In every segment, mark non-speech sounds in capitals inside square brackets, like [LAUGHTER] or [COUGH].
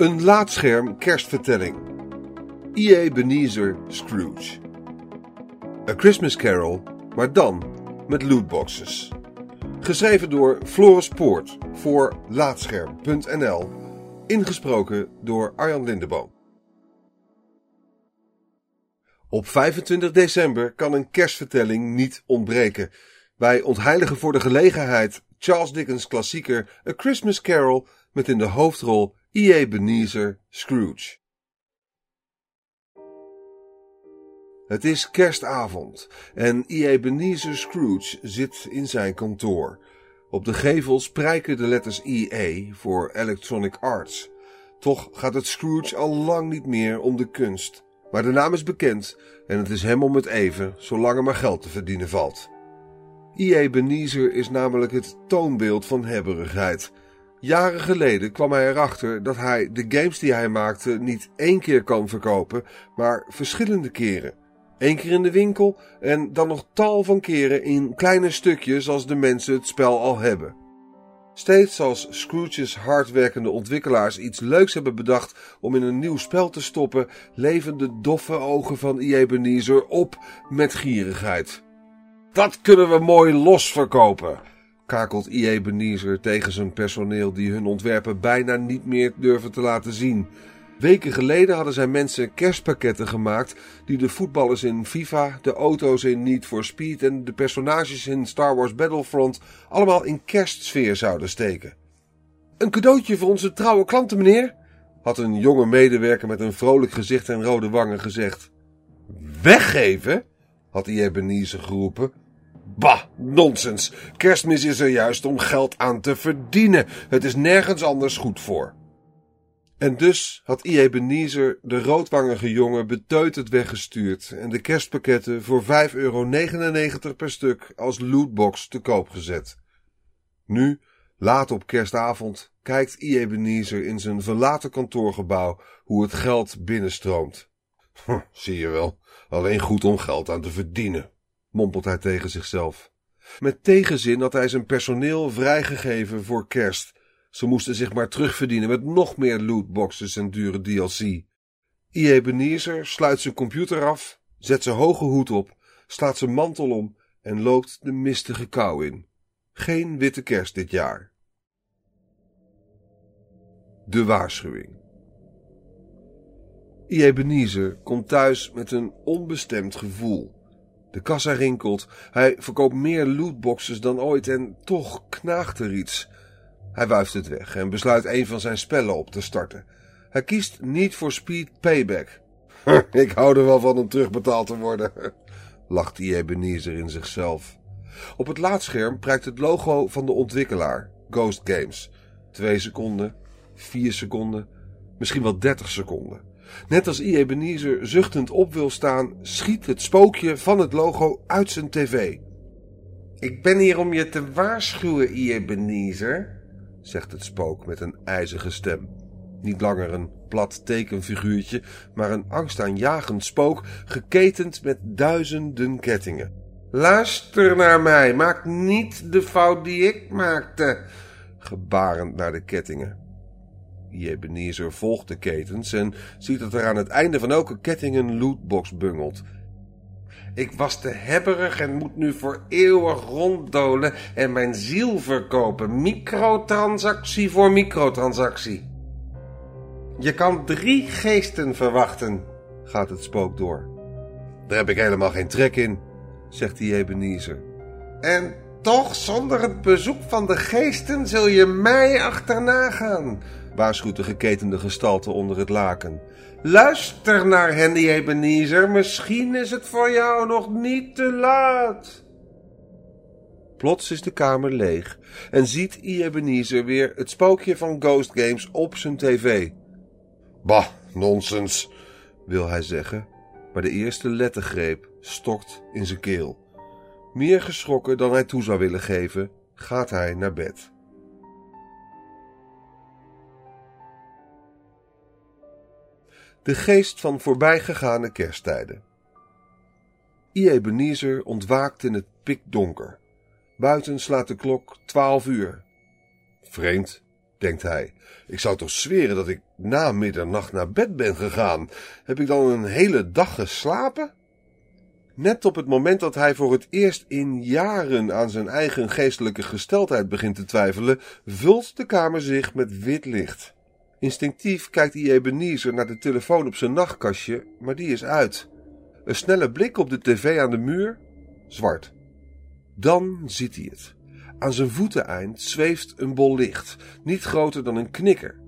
Een laadscherm kerstvertelling. E.A. Ebenezer Scrooge. A Christmas Carol, maar dan met lootboxes. Geschreven door Floris Poort voor Laadscherm.nl. Ingesproken door Arjan Lindeboom. Op 25 december kan een kerstvertelling niet ontbreken. Wij ontheiligen voor de gelegenheid Charles Dickens' klassieker A Christmas Carol met in de hoofdrol E.A. Ebenezer Scrooge. Het is kerstavond en E.A. Ebenezer Scrooge zit in zijn kantoor. Op de gevels prijken de letters EA voor Electronic Arts. Toch gaat het Scrooge al lang niet meer om de kunst. Maar de naam is bekend en het is hem om het even, zolang er maar geld te verdienen valt. E.A. Ebenezer is namelijk het toonbeeld van hebberigheid. Jaren geleden kwam hij erachter dat hij de games die hij maakte niet één keer kan verkopen, maar verschillende keren. Eén keer in de winkel en dan nog tal van keren in kleine stukjes als de mensen het spel al hebben. Steeds als Scrooge's hardwerkende ontwikkelaars iets leuks hebben bedacht om in een nieuw spel te stoppen, leven de doffe ogen van E. Ebenezer op met gierigheid. Dat kunnen we mooi losverkopen, kakelt E. Ebenezer tegen zijn personeel die hun ontwerpen bijna niet meer durven te laten zien. Weken geleden hadden zijn mensen kerstpakketten gemaakt die de voetballers in FIFA, de auto's in Need for Speed en de personages in Star Wars Battlefront allemaal in kerstsfeer zouden steken. Een cadeautje voor onze trouwe klanten, meneer, had een jonge medewerker met een vrolijk gezicht en rode wangen gezegd. Weggeven? had hij Ebenezer geroepen. Bah, nonsens. Kerstmis is er juist om geld aan te verdienen. Het is nergens anders goed voor. En dus had I. Ebenezer de roodwangige jongen beteuterd weggestuurd en de kerstpakketten voor 5,99 euro per stuk als lootbox te koop gezet. Nu, laat op kerstavond, kijkt I. Ebenezer in zijn verlaten kantoorgebouw hoe het geld binnenstroomt. Zie je wel, alleen goed om geld aan te verdienen, mompelt hij tegen zichzelf. Met tegenzin had hij zijn personeel vrijgegeven voor kerst ze moesten zich maar terugverdienen met nog meer lootboxes en dure DLC. I. Ebenezer sluit zijn computer af, zet zijn hoge hoed op, slaat zijn mantel om en loopt de mistige kou in. Geen witte kerst dit jaar. De waarschuwing. I. Ebenezer komt thuis met een onbestemd gevoel. De kassa rinkelt, hij verkoopt meer lootboxes dan ooit en toch knaagt er iets. Hij wuift het weg en besluit een van zijn spellen op te starten. Hij kiest niet voor Speed Payback. [LAUGHS] Ik hou er wel van om terugbetaald te worden, [LAUGHS] lacht die Ebenezer in zichzelf. Op het laadscherm prijkt het logo van de ontwikkelaar, Ghost Games. Twee seconden, vier seconden, misschien wel dertig seconden. Net als I. Ebenezer zuchtend op wil staan, schiet het spookje van het logo uit zijn tv. Ik ben hier om je te waarschuwen, I. Ebenezer, zegt het spook met een ijzige stem. Niet langer een plat tekenfiguurtje, maar een angstaanjagend spook, geketend met duizenden kettingen. Luister naar mij, maak niet de fout die ik maakte, gebarend naar de kettingen. Ebenezer volgt de ketens en ziet dat er aan het einde van elke ketting een lootbox bungelt. Ik was te hebberig en moet nu voor eeuwig ronddolen en mijn ziel verkopen. Microtransactie voor microtransactie. Je kan drie geesten verwachten, gaat het spook door. Daar heb ik helemaal geen trek in, zegt die Ebenezer. En toch, zonder het bezoek van de geesten zul je mij achterna gaan, waarschuwt de geketende gestalte onder het laken. Luister naar Henny Ebenezer, misschien is het voor jou nog niet te laat. Plots is de kamer leeg en ziet. Ebenezer weer het spookje van Ghost Games op zijn tv. Bah, nonsens, wil hij zeggen, maar de eerste lettergreep stokt in zijn keel. Meer geschrokken dan hij toe zou willen geven, gaat hij naar bed. De geest van voorbijgegane kersttijden. I. Ebenezer ontwaakt in het pikdonker. Buiten slaat de klok twaalf uur. Vreemd, denkt hij. Ik zou toch zweren dat ik na middernacht naar bed ben gegaan. Heb ik dan een hele dag geslapen? Net op het moment dat hij voor het eerst in jaren aan zijn eigen geestelijke gesteldheid begint te twijfelen, vult de kamer zich met wit licht. Instinctief kijkt hij Ebenezer naar de telefoon op zijn nachtkastje, maar die is uit. Een snelle blik op de tv aan de muur, zwart. Dan ziet hij het. Aan zijn voeteneind zweeft een bol licht, niet groter dan een knikker.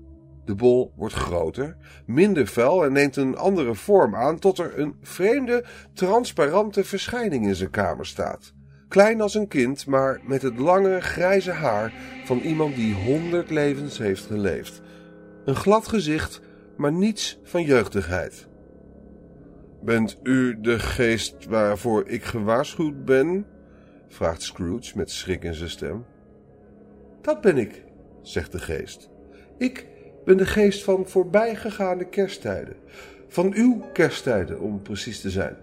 De bol wordt groter, minder fel en neemt een andere vorm aan tot er een vreemde, transparante verschijning in zijn kamer staat. Klein als een kind, maar met het lange, grijze haar van iemand die honderd levens heeft geleefd. Een glad gezicht, maar niets van jeugdigheid. Bent u de geest waarvoor ik gewaarschuwd ben? vraagt Scrooge met schrik in zijn stem. Dat ben ik, zegt de geest. Ik ben de geest van voorbijgegaande kersttijden. Van uw kersttijden, om precies te zijn.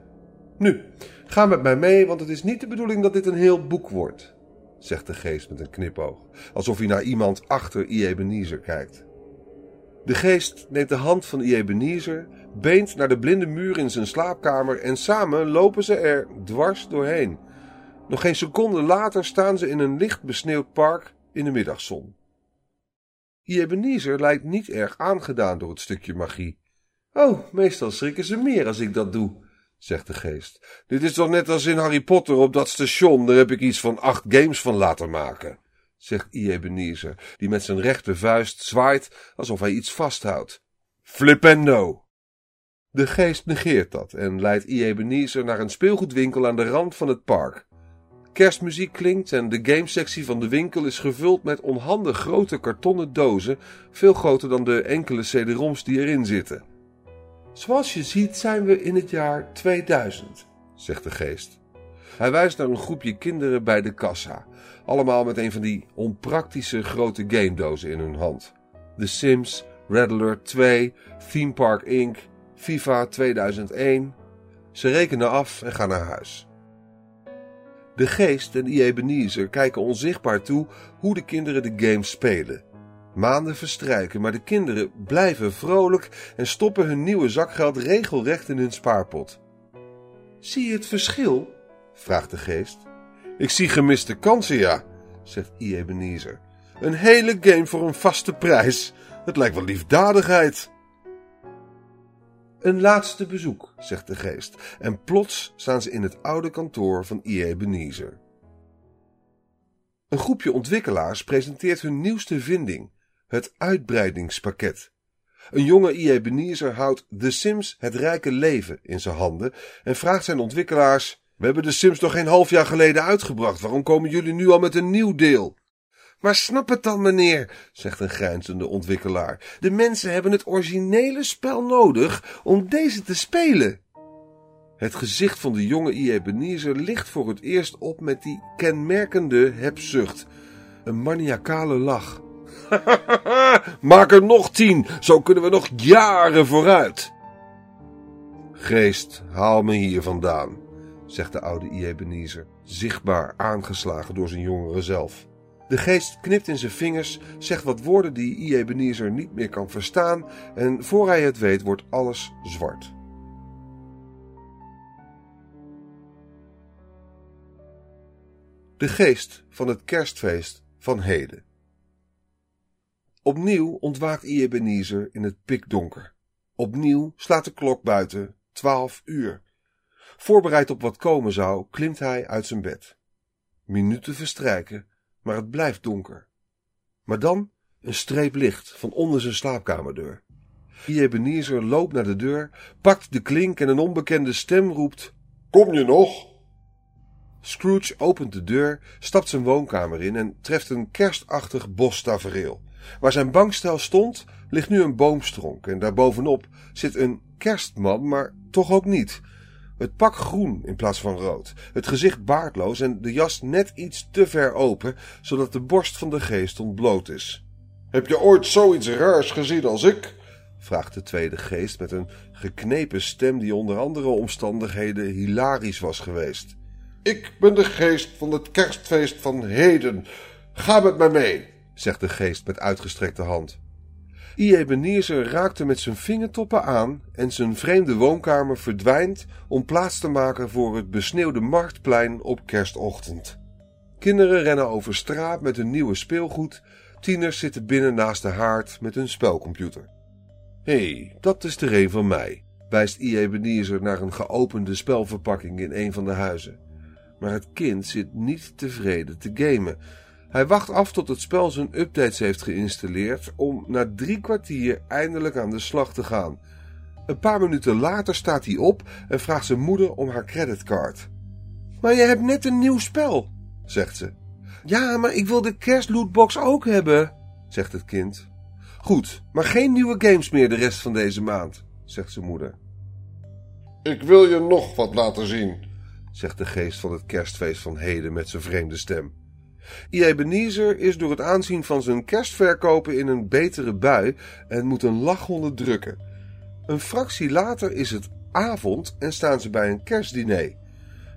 Nu, ga met mij mee, want het is niet de bedoeling dat dit een heel boek wordt, zegt de geest met een knipoog, alsof hij naar iemand achter I. Ebenezer kijkt. De geest neemt de hand van I. Ebenezer, beent naar de blinde muur in zijn slaapkamer en samen lopen ze er dwars doorheen. Nog geen seconde later staan ze in een licht besneeuwd park in de middagzon. Ebenezer lijkt niet erg aangedaan door het stukje magie. Oh, meestal schrikken ze meer als ik dat doe, zegt de geest. Dit is toch net als in Harry Potter op dat station, daar heb ik iets van acht games van laten maken, zegt Ebenezer, die met zijn rechte vuist zwaait alsof hij iets vasthoudt. Flippendo! De geest negeert dat en leidt Ebenezer naar een speelgoedwinkel aan de rand van het park. Kerstmuziek klinkt en de gamesectie van de winkel is gevuld met onhandig grote kartonnen dozen, veel groter dan de enkele cd-roms die erin zitten. Zoals je ziet zijn we in het jaar 2000, zegt de geest. Hij wijst naar een groepje kinderen bij de kassa, allemaal met een van die onpraktische grote gamedozen in hun hand. The Sims, Red Alert 2, Theme Park Inc., FIFA 2001. Ze rekenen af en gaan naar huis. De geest en I. Kijken onzichtbaar toe hoe de kinderen de game spelen. Maanden verstrijken, maar de kinderen blijven vrolijk en stoppen hun nieuwe zakgeld regelrecht in hun spaarpot. Zie je het verschil? vraagt de geest. Ik zie gemiste kansen, ja, zegt I. Een hele game voor een vaste prijs. Het lijkt wel liefdadigheid. Een laatste bezoek, zegt de geest, en plots staan ze in het oude kantoor van I. Ebenezer. Een groepje ontwikkelaars presenteert hun nieuwste vinding, het uitbreidingspakket. Een jonge I. Ebenezer houdt The Sims het rijke leven in zijn handen en vraagt zijn ontwikkelaars: We hebben de Sims nog geen half jaar geleden uitgebracht, waarom komen jullie nu al met een nieuw deel? Maar snap het dan, meneer, zegt een grijnzende ontwikkelaar. De mensen hebben het originele spel nodig om deze te spelen. Het gezicht van de jonge I. Ebenezer ligt voor het eerst op met die kenmerkende hebzucht. Een maniacale lach. [LAUGHS] Maak er nog tien, zo kunnen we nog jaren vooruit. Geest, haal me hier vandaan, zegt de oude I. Ebenezer, zichtbaar aangeslagen door zijn jongere zelf. De geest knipt in zijn vingers, zegt wat woorden die I. Ebenezer niet meer kan verstaan en voor hij het weet wordt alles zwart. De geest van het kerstfeest van heden. Opnieuw ontwaakt I. Ebenezer in het pikdonker. Opnieuw slaat de klok buiten twaalf uur. Voorbereid op wat komen zou, klimt hij uit zijn bed. Minuten verstrijken maar het blijft donker. Maar dan een streep licht van onder zijn slaapkamerdeur. Ebenezer loopt naar de deur, pakt de klink en een onbekende stem roept: Kom je nog? Scrooge opent de deur, stapt zijn woonkamer in en treft een kerstachtig bostafereel. Waar zijn bankstel stond, ligt nu een boomstronk en daarbovenop zit een kerstman, maar toch ook niet. Het pak groen in plaats van rood, het gezicht baardloos en de jas net iets te ver open, zodat de borst van de geest ontbloot is. Heb je ooit zoiets raars gezien als ik? vraagt de tweede geest met een geknepen stem die onder andere omstandigheden hilarisch was geweest. Ik ben de geest van het kerstfeest van heden. Ga met mij mee, zegt de geest met uitgestrekte hand. I. Ebenezer raakte met zijn vingertoppen aan en zijn vreemde woonkamer verdwijnt om plaats te maken voor het besneeuwde marktplein op kerstochtend. Kinderen rennen over straat met hun nieuwe speelgoed, tieners zitten binnen naast de haard met hun spelcomputer. Hé, hey, dat is er een van mij, wijst I. Ebenezer naar een geopende spelverpakking in een van de huizen. Maar het kind zit niet tevreden te gamen. Hij wacht af tot het spel zijn updates heeft geïnstalleerd om na drie kwartier eindelijk aan de slag te gaan. Een paar minuten later staat hij op en vraagt zijn moeder om haar creditcard. Maar je hebt net een nieuw spel, zegt ze. Ja, maar ik wil de kerstlootbox ook hebben, zegt het kind. Goed, maar geen nieuwe games meer de rest van deze maand, zegt zijn moeder. Ik wil je nog wat laten zien, zegt de geest van het kerstfeest van heden met zijn vreemde stem. I. Ebenezer is door het aanzien van zijn kerstverkopen in een betere bui en moet een lach onderdrukken. Een fractie later is het avond en staan ze bij een kerstdiner.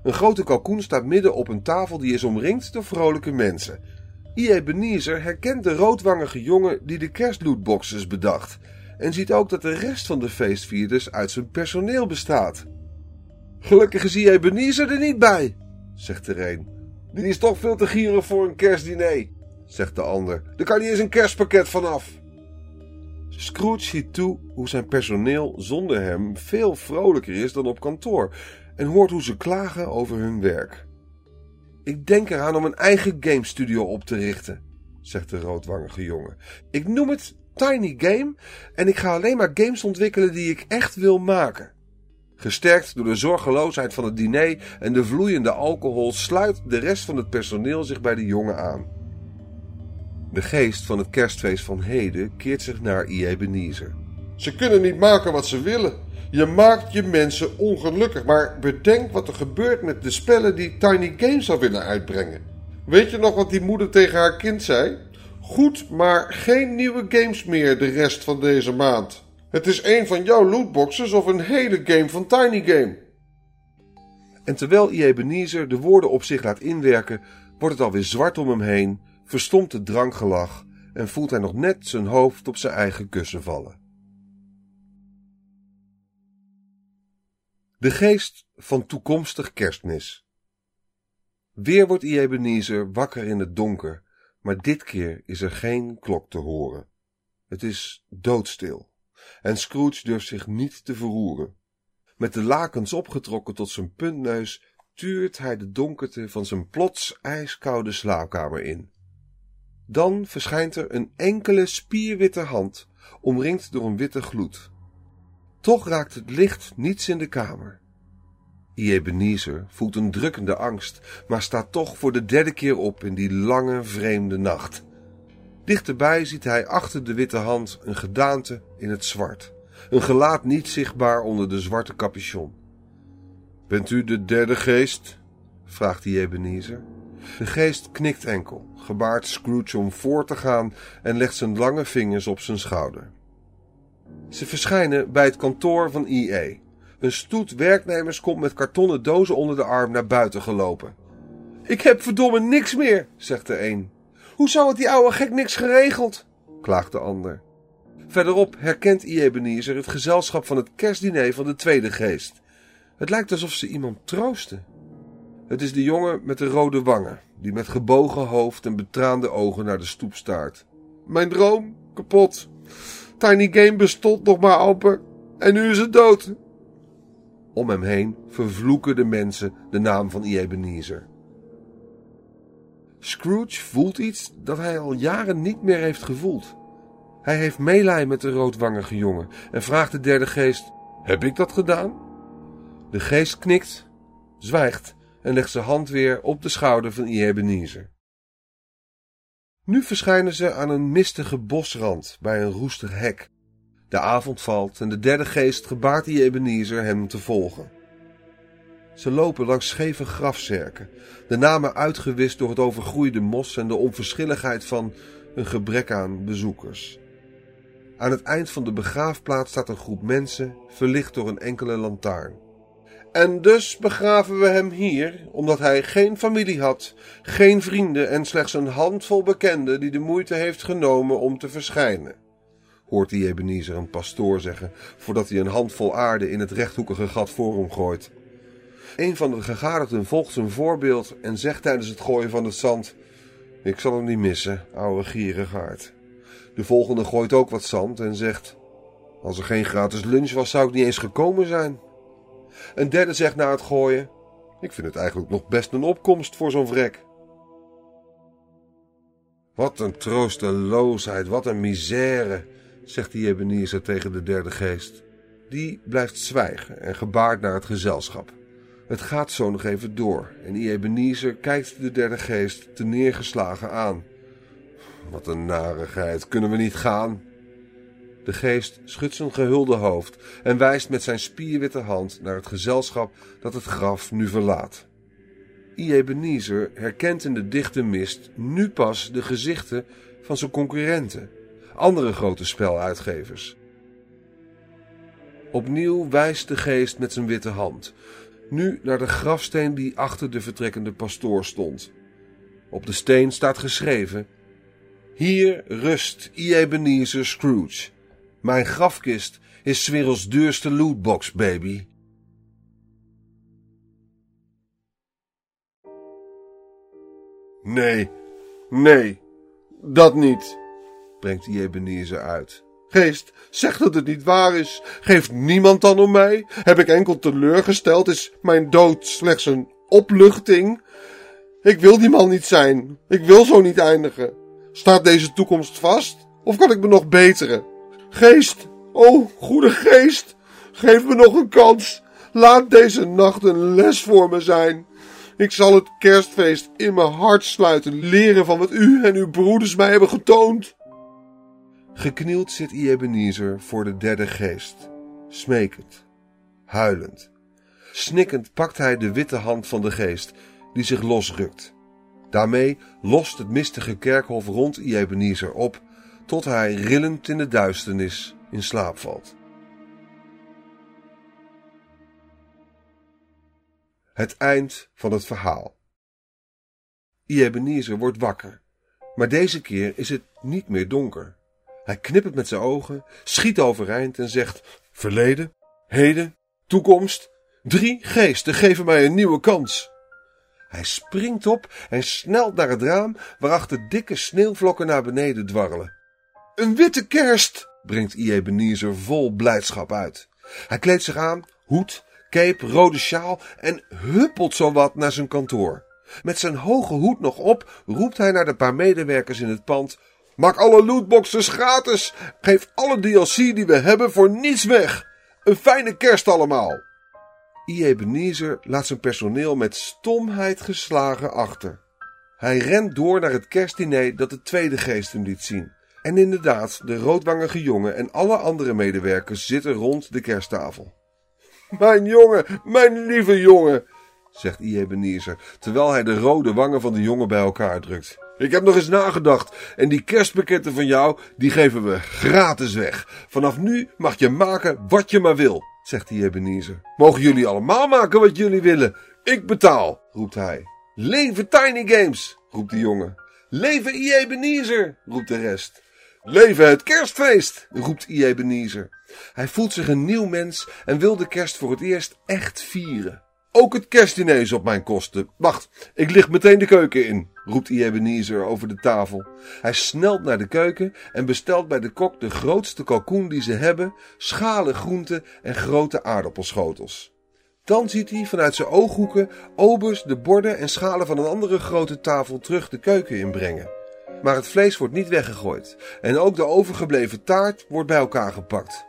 Een grote kalkoen staat midden op een tafel die is omringd door vrolijke mensen. I. Ebenezer herkent de roodwangige jongen die de kerstlootboxes bedacht en ziet ook dat de rest van de feestvierders uit zijn personeel bestaat. Gelukkig is I. Ebenezer er niet bij, zegt er een. Die is toch veel te gierig voor een kerstdiner, zegt de ander. Er kan niet eens een kerstpakket vanaf. Scrooge ziet toe hoe zijn personeel zonder hem veel vrolijker is dan op kantoor en hoort hoe ze klagen over hun werk. Ik denk eraan om een eigen game studio op te richten, zegt de roodwangige jongen. Ik noem het Tiny Game en ik ga alleen maar games ontwikkelen die ik echt wil maken. Gesterkt door de zorgeloosheid van het diner en de vloeiende alcohol sluit de rest van het personeel zich bij de jongen aan. De geest van het kerstfeest van heden keert zich naar I. Ebenezer. Ze kunnen niet maken wat ze willen. Je maakt je mensen ongelukkig, maar bedenk wat er gebeurt met de spellen die Tiny Games zou willen uitbrengen. Weet je nog wat die moeder tegen haar kind zei? Goed, maar geen nieuwe games meer de rest van deze maand. Het is een van jouw lootboxes of een hele game van Tiny Game. En terwijl I. Ebenezer de woorden op zich laat inwerken, wordt het alweer zwart om hem heen, verstomt het drankgelach en voelt hij nog net zijn hoofd op zijn eigen kussen vallen. De geest van toekomstig kerstmis. Weer wordt I. Ebenezer wakker in het donker, maar dit keer is er geen klok te horen. Het is doodstil en Scrooge durft zich niet te verroeren. Met de lakens opgetrokken tot zijn puntneus tuurt hij de donkerte van zijn plots ijskoude slaapkamer in. Dan verschijnt er een enkele spierwitte hand, omringd door een witte gloed. Toch raakt het licht niets in de kamer. Ebenezer voelt een drukkende angst, maar staat toch voor de derde keer op in die lange, vreemde nacht. Dichterbij ziet hij achter de witte hand een gedaante in het zwart. Een gelaat niet zichtbaar onder de zwarte capuchon. Bent u de derde geest? vraagt die Ebenezer. De geest knikt enkel, gebaart Scrooge om voor te gaan en legt zijn lange vingers op zijn schouder. Ze verschijnen bij het kantoor van IE. Een stoet werknemers komt met kartonnen dozen onder de arm naar buiten gelopen. Ik heb verdomme niks meer, zegt de een. Hoe zou het die oude gek niks geregeld? klaagt de ander. Verderop herkent. Ebenezer het gezelschap van het kerstdiner van de tweede geest. Het lijkt alsof ze iemand troosten. Het is de jongen met de rode wangen, die met gebogen hoofd en betraande ogen naar de stoep staart. Mijn droom, kapot. Tiny Game bestond nog maar amper en nu is het dood. Om hem heen vervloeken de mensen de naam van. Ebenezer. Scrooge voelt iets dat hij al jaren niet meer heeft gevoeld. Hij heeft meelij met de roodwangige jongen en vraagt de derde geest: Heb ik dat gedaan? De geest knikt, zwijgt en legt zijn hand weer op de schouder van Ebenezer. Nu verschijnen ze aan een mistige bosrand bij een roestig hek. De avond valt en de derde geest gebaart Ebenezer hem te volgen. Ze lopen langs scheve grafzerken, de namen uitgewist door het overgroeide mos en de onverschilligheid van een gebrek aan bezoekers. Aan het eind van de begraafplaats staat een groep mensen, verlicht door een enkele lantaarn. En dus begraven we hem hier, omdat hij geen familie had, geen vrienden en slechts een handvol bekenden die de moeite heeft genomen om te verschijnen. Hoort die Ebenezer een pastoor zeggen, voordat hij een handvol aarde in het rechthoekige gat voor hem gooit. Een van de gegadigden volgt zijn voorbeeld en zegt tijdens het gooien van het zand: Ik zal hem niet missen, ouwe gierigaard. De volgende gooit ook wat zand en zegt: Als er geen gratis lunch was, zou ik niet eens gekomen zijn. Een derde zegt na het gooien: Ik vind het eigenlijk nog best een opkomst voor zo'n vrek. Wat een troosteloosheid, wat een misère, zegt die Ebenezer tegen de derde geest. Die blijft zwijgen en gebaart naar het gezelschap. Het gaat zo nog even door en Ebenezer kijkt de derde geest te neergeslagen aan. Wat een narigheid, kunnen we niet gaan? De geest schudt zijn gehulde hoofd en wijst met zijn spierwitte hand naar het gezelschap dat het graf nu verlaat. I. Ebenezer herkent in de dichte mist nu pas de gezichten van zijn concurrenten, andere grote speluitgevers. Opnieuw wijst de geest met zijn witte hand, nu naar de grafsteen die achter de vertrekkende pastoor stond. Op de steen staat geschreven: Hier rust I. Ebenezer Scrooge. Mijn grafkist is werelds duurste lootbox, baby. Nee, nee, dat niet, brengt die Ebenezer uit. Geest, zeg dat het niet waar is. Geeft niemand dan om mij? Heb ik enkel teleurgesteld? Is mijn dood slechts een opluchting? Ik wil die man niet zijn. Ik wil zo niet eindigen. Staat deze toekomst vast? Of kan ik me nog beteren? Geest, o goede geest, geef me nog een kans. Laat deze nacht een les voor me zijn. Ik zal het kerstfeest in mijn hart sluiten, leren van wat u en uw broeders mij hebben getoond. Geknield zit Ebenezer voor de derde geest, smekend, huilend. Snikkend pakt hij de witte hand van de geest, die zich losrukt. Daarmee lost het mistige kerkhof rond Ebenezer op, tot hij rillend in de duisternis in slaap valt. Het eind van het verhaal. Ebenezer wordt wakker, maar deze keer is het niet meer donker. Hij knippert met zijn ogen, schiet overeind en zegt: Verleden, heden, toekomst. Drie geesten geven mij een nieuwe kans. Hij springt op en snelt naar het raam, waarachter dikke sneeuwvlokken naar beneden dwarrelen. Een witte kerst, brengt I. Ebenezer vol blijdschap uit. Hij kleedt zich aan, hoed, cape, rode sjaal en huppelt zowat naar zijn kantoor. Met zijn hoge hoed nog op roept hij naar de paar medewerkers in het pand: Maak alle lootboxes gratis. Geef alle DLC die we hebben voor niets weg. Een fijne kerst allemaal. I. Ebenezer laat zijn personeel met stomheid geslagen achter. Hij rent door naar het kerstdiner dat de tweede geest hem liet zien. En inderdaad, de roodwangige jongen en alle andere medewerkers zitten rond de kersttafel. Mijn jongen, mijn lieve jongen, zegt I. Ebenezer, terwijl hij de rode wangen van de jongen bij elkaar drukt. Ik heb nog eens nagedacht en die kerstpakketten van jou, die geven we gratis weg. Vanaf nu mag je maken wat je maar wil, zegt die Ebenezer. Mogen jullie allemaal maken wat jullie willen? Ik betaal, roept hij. Leven Tiny Games, roept de jongen. Leven I. Ebenezer, roept de rest. Leven het kerstfeest, roept I. Ebenezer. Hij voelt zich een nieuw mens en wil de kerst voor het eerst echt vieren. Ook het kerstdiner is op mijn kosten. Wacht, ik licht meteen de keuken in, roept Ebenezer over de tafel. Hij snelt naar de keuken en bestelt bij de kok de grootste kalkoen die ze hebben, schalen groenten en grote aardappelschotels. Dan ziet hij vanuit zijn ooghoeken obers, de borden en schalen van een andere grote tafel terug de keuken inbrengen. Maar het vlees wordt niet weggegooid en ook de overgebleven taart wordt bij elkaar gepakt.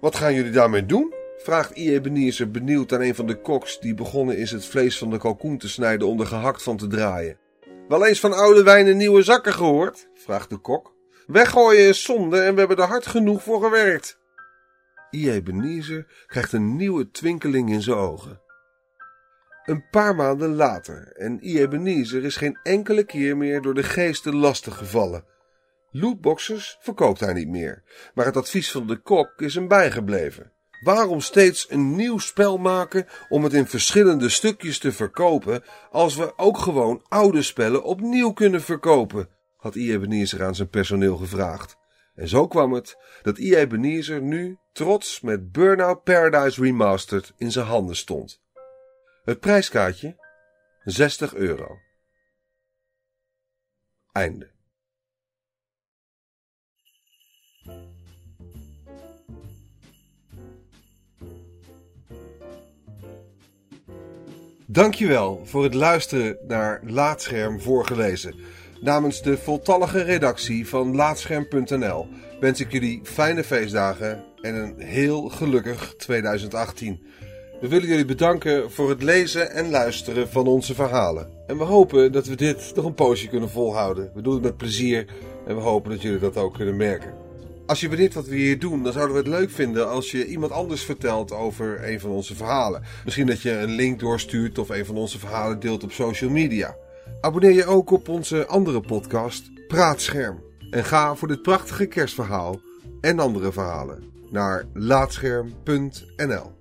Wat gaan jullie daarmee doen? Vraagt I. Ebenezer benieuwd aan een van de koks die begonnen is het vlees van de kalkoen te snijden om er gehakt van te draaien. Wel eens van oude wijn in nieuwe zakken gehoord? vraagt de kok. Weggooien is zonde en we hebben er hard genoeg voor gewerkt. I. Ebenezer krijgt een nieuwe twinkeling in zijn ogen. Een paar maanden later en I. Ebenezer is geen enkele keer meer door de geesten lastig gevallen. Lootboxers verkoopt hij niet meer, maar het advies van de kok is hem bijgebleven. Waarom steeds een nieuw spel maken om het in verschillende stukjes te verkopen, als we ook gewoon oude spellen opnieuw kunnen verkopen? had I.E. Ebenezer aan zijn personeel gevraagd. En zo kwam het dat I.E. Ebenezer nu trots met Burnout Paradise Remastered in zijn handen stond. Het prijskaartje 60 euro. Einde. Dankjewel voor het luisteren naar Laatscherm voorgelezen. Namens de voltallige redactie van Laatscherm.nl wens ik jullie fijne feestdagen en een heel gelukkig 2018. We willen jullie bedanken voor het lezen en luisteren van onze verhalen. En we hopen dat we dit nog een poosje kunnen volhouden. We doen het met plezier en we hopen dat jullie dat ook kunnen merken. Als je weet wat we hier doen, dan zouden we het leuk vinden als je iemand anders vertelt over een van onze verhalen. Misschien dat je een link doorstuurt of een van onze verhalen deelt op social media. Abonneer je ook op onze andere podcast, Praatscherm. En ga voor dit prachtige kerstverhaal en andere verhalen naar laatscherm.nl.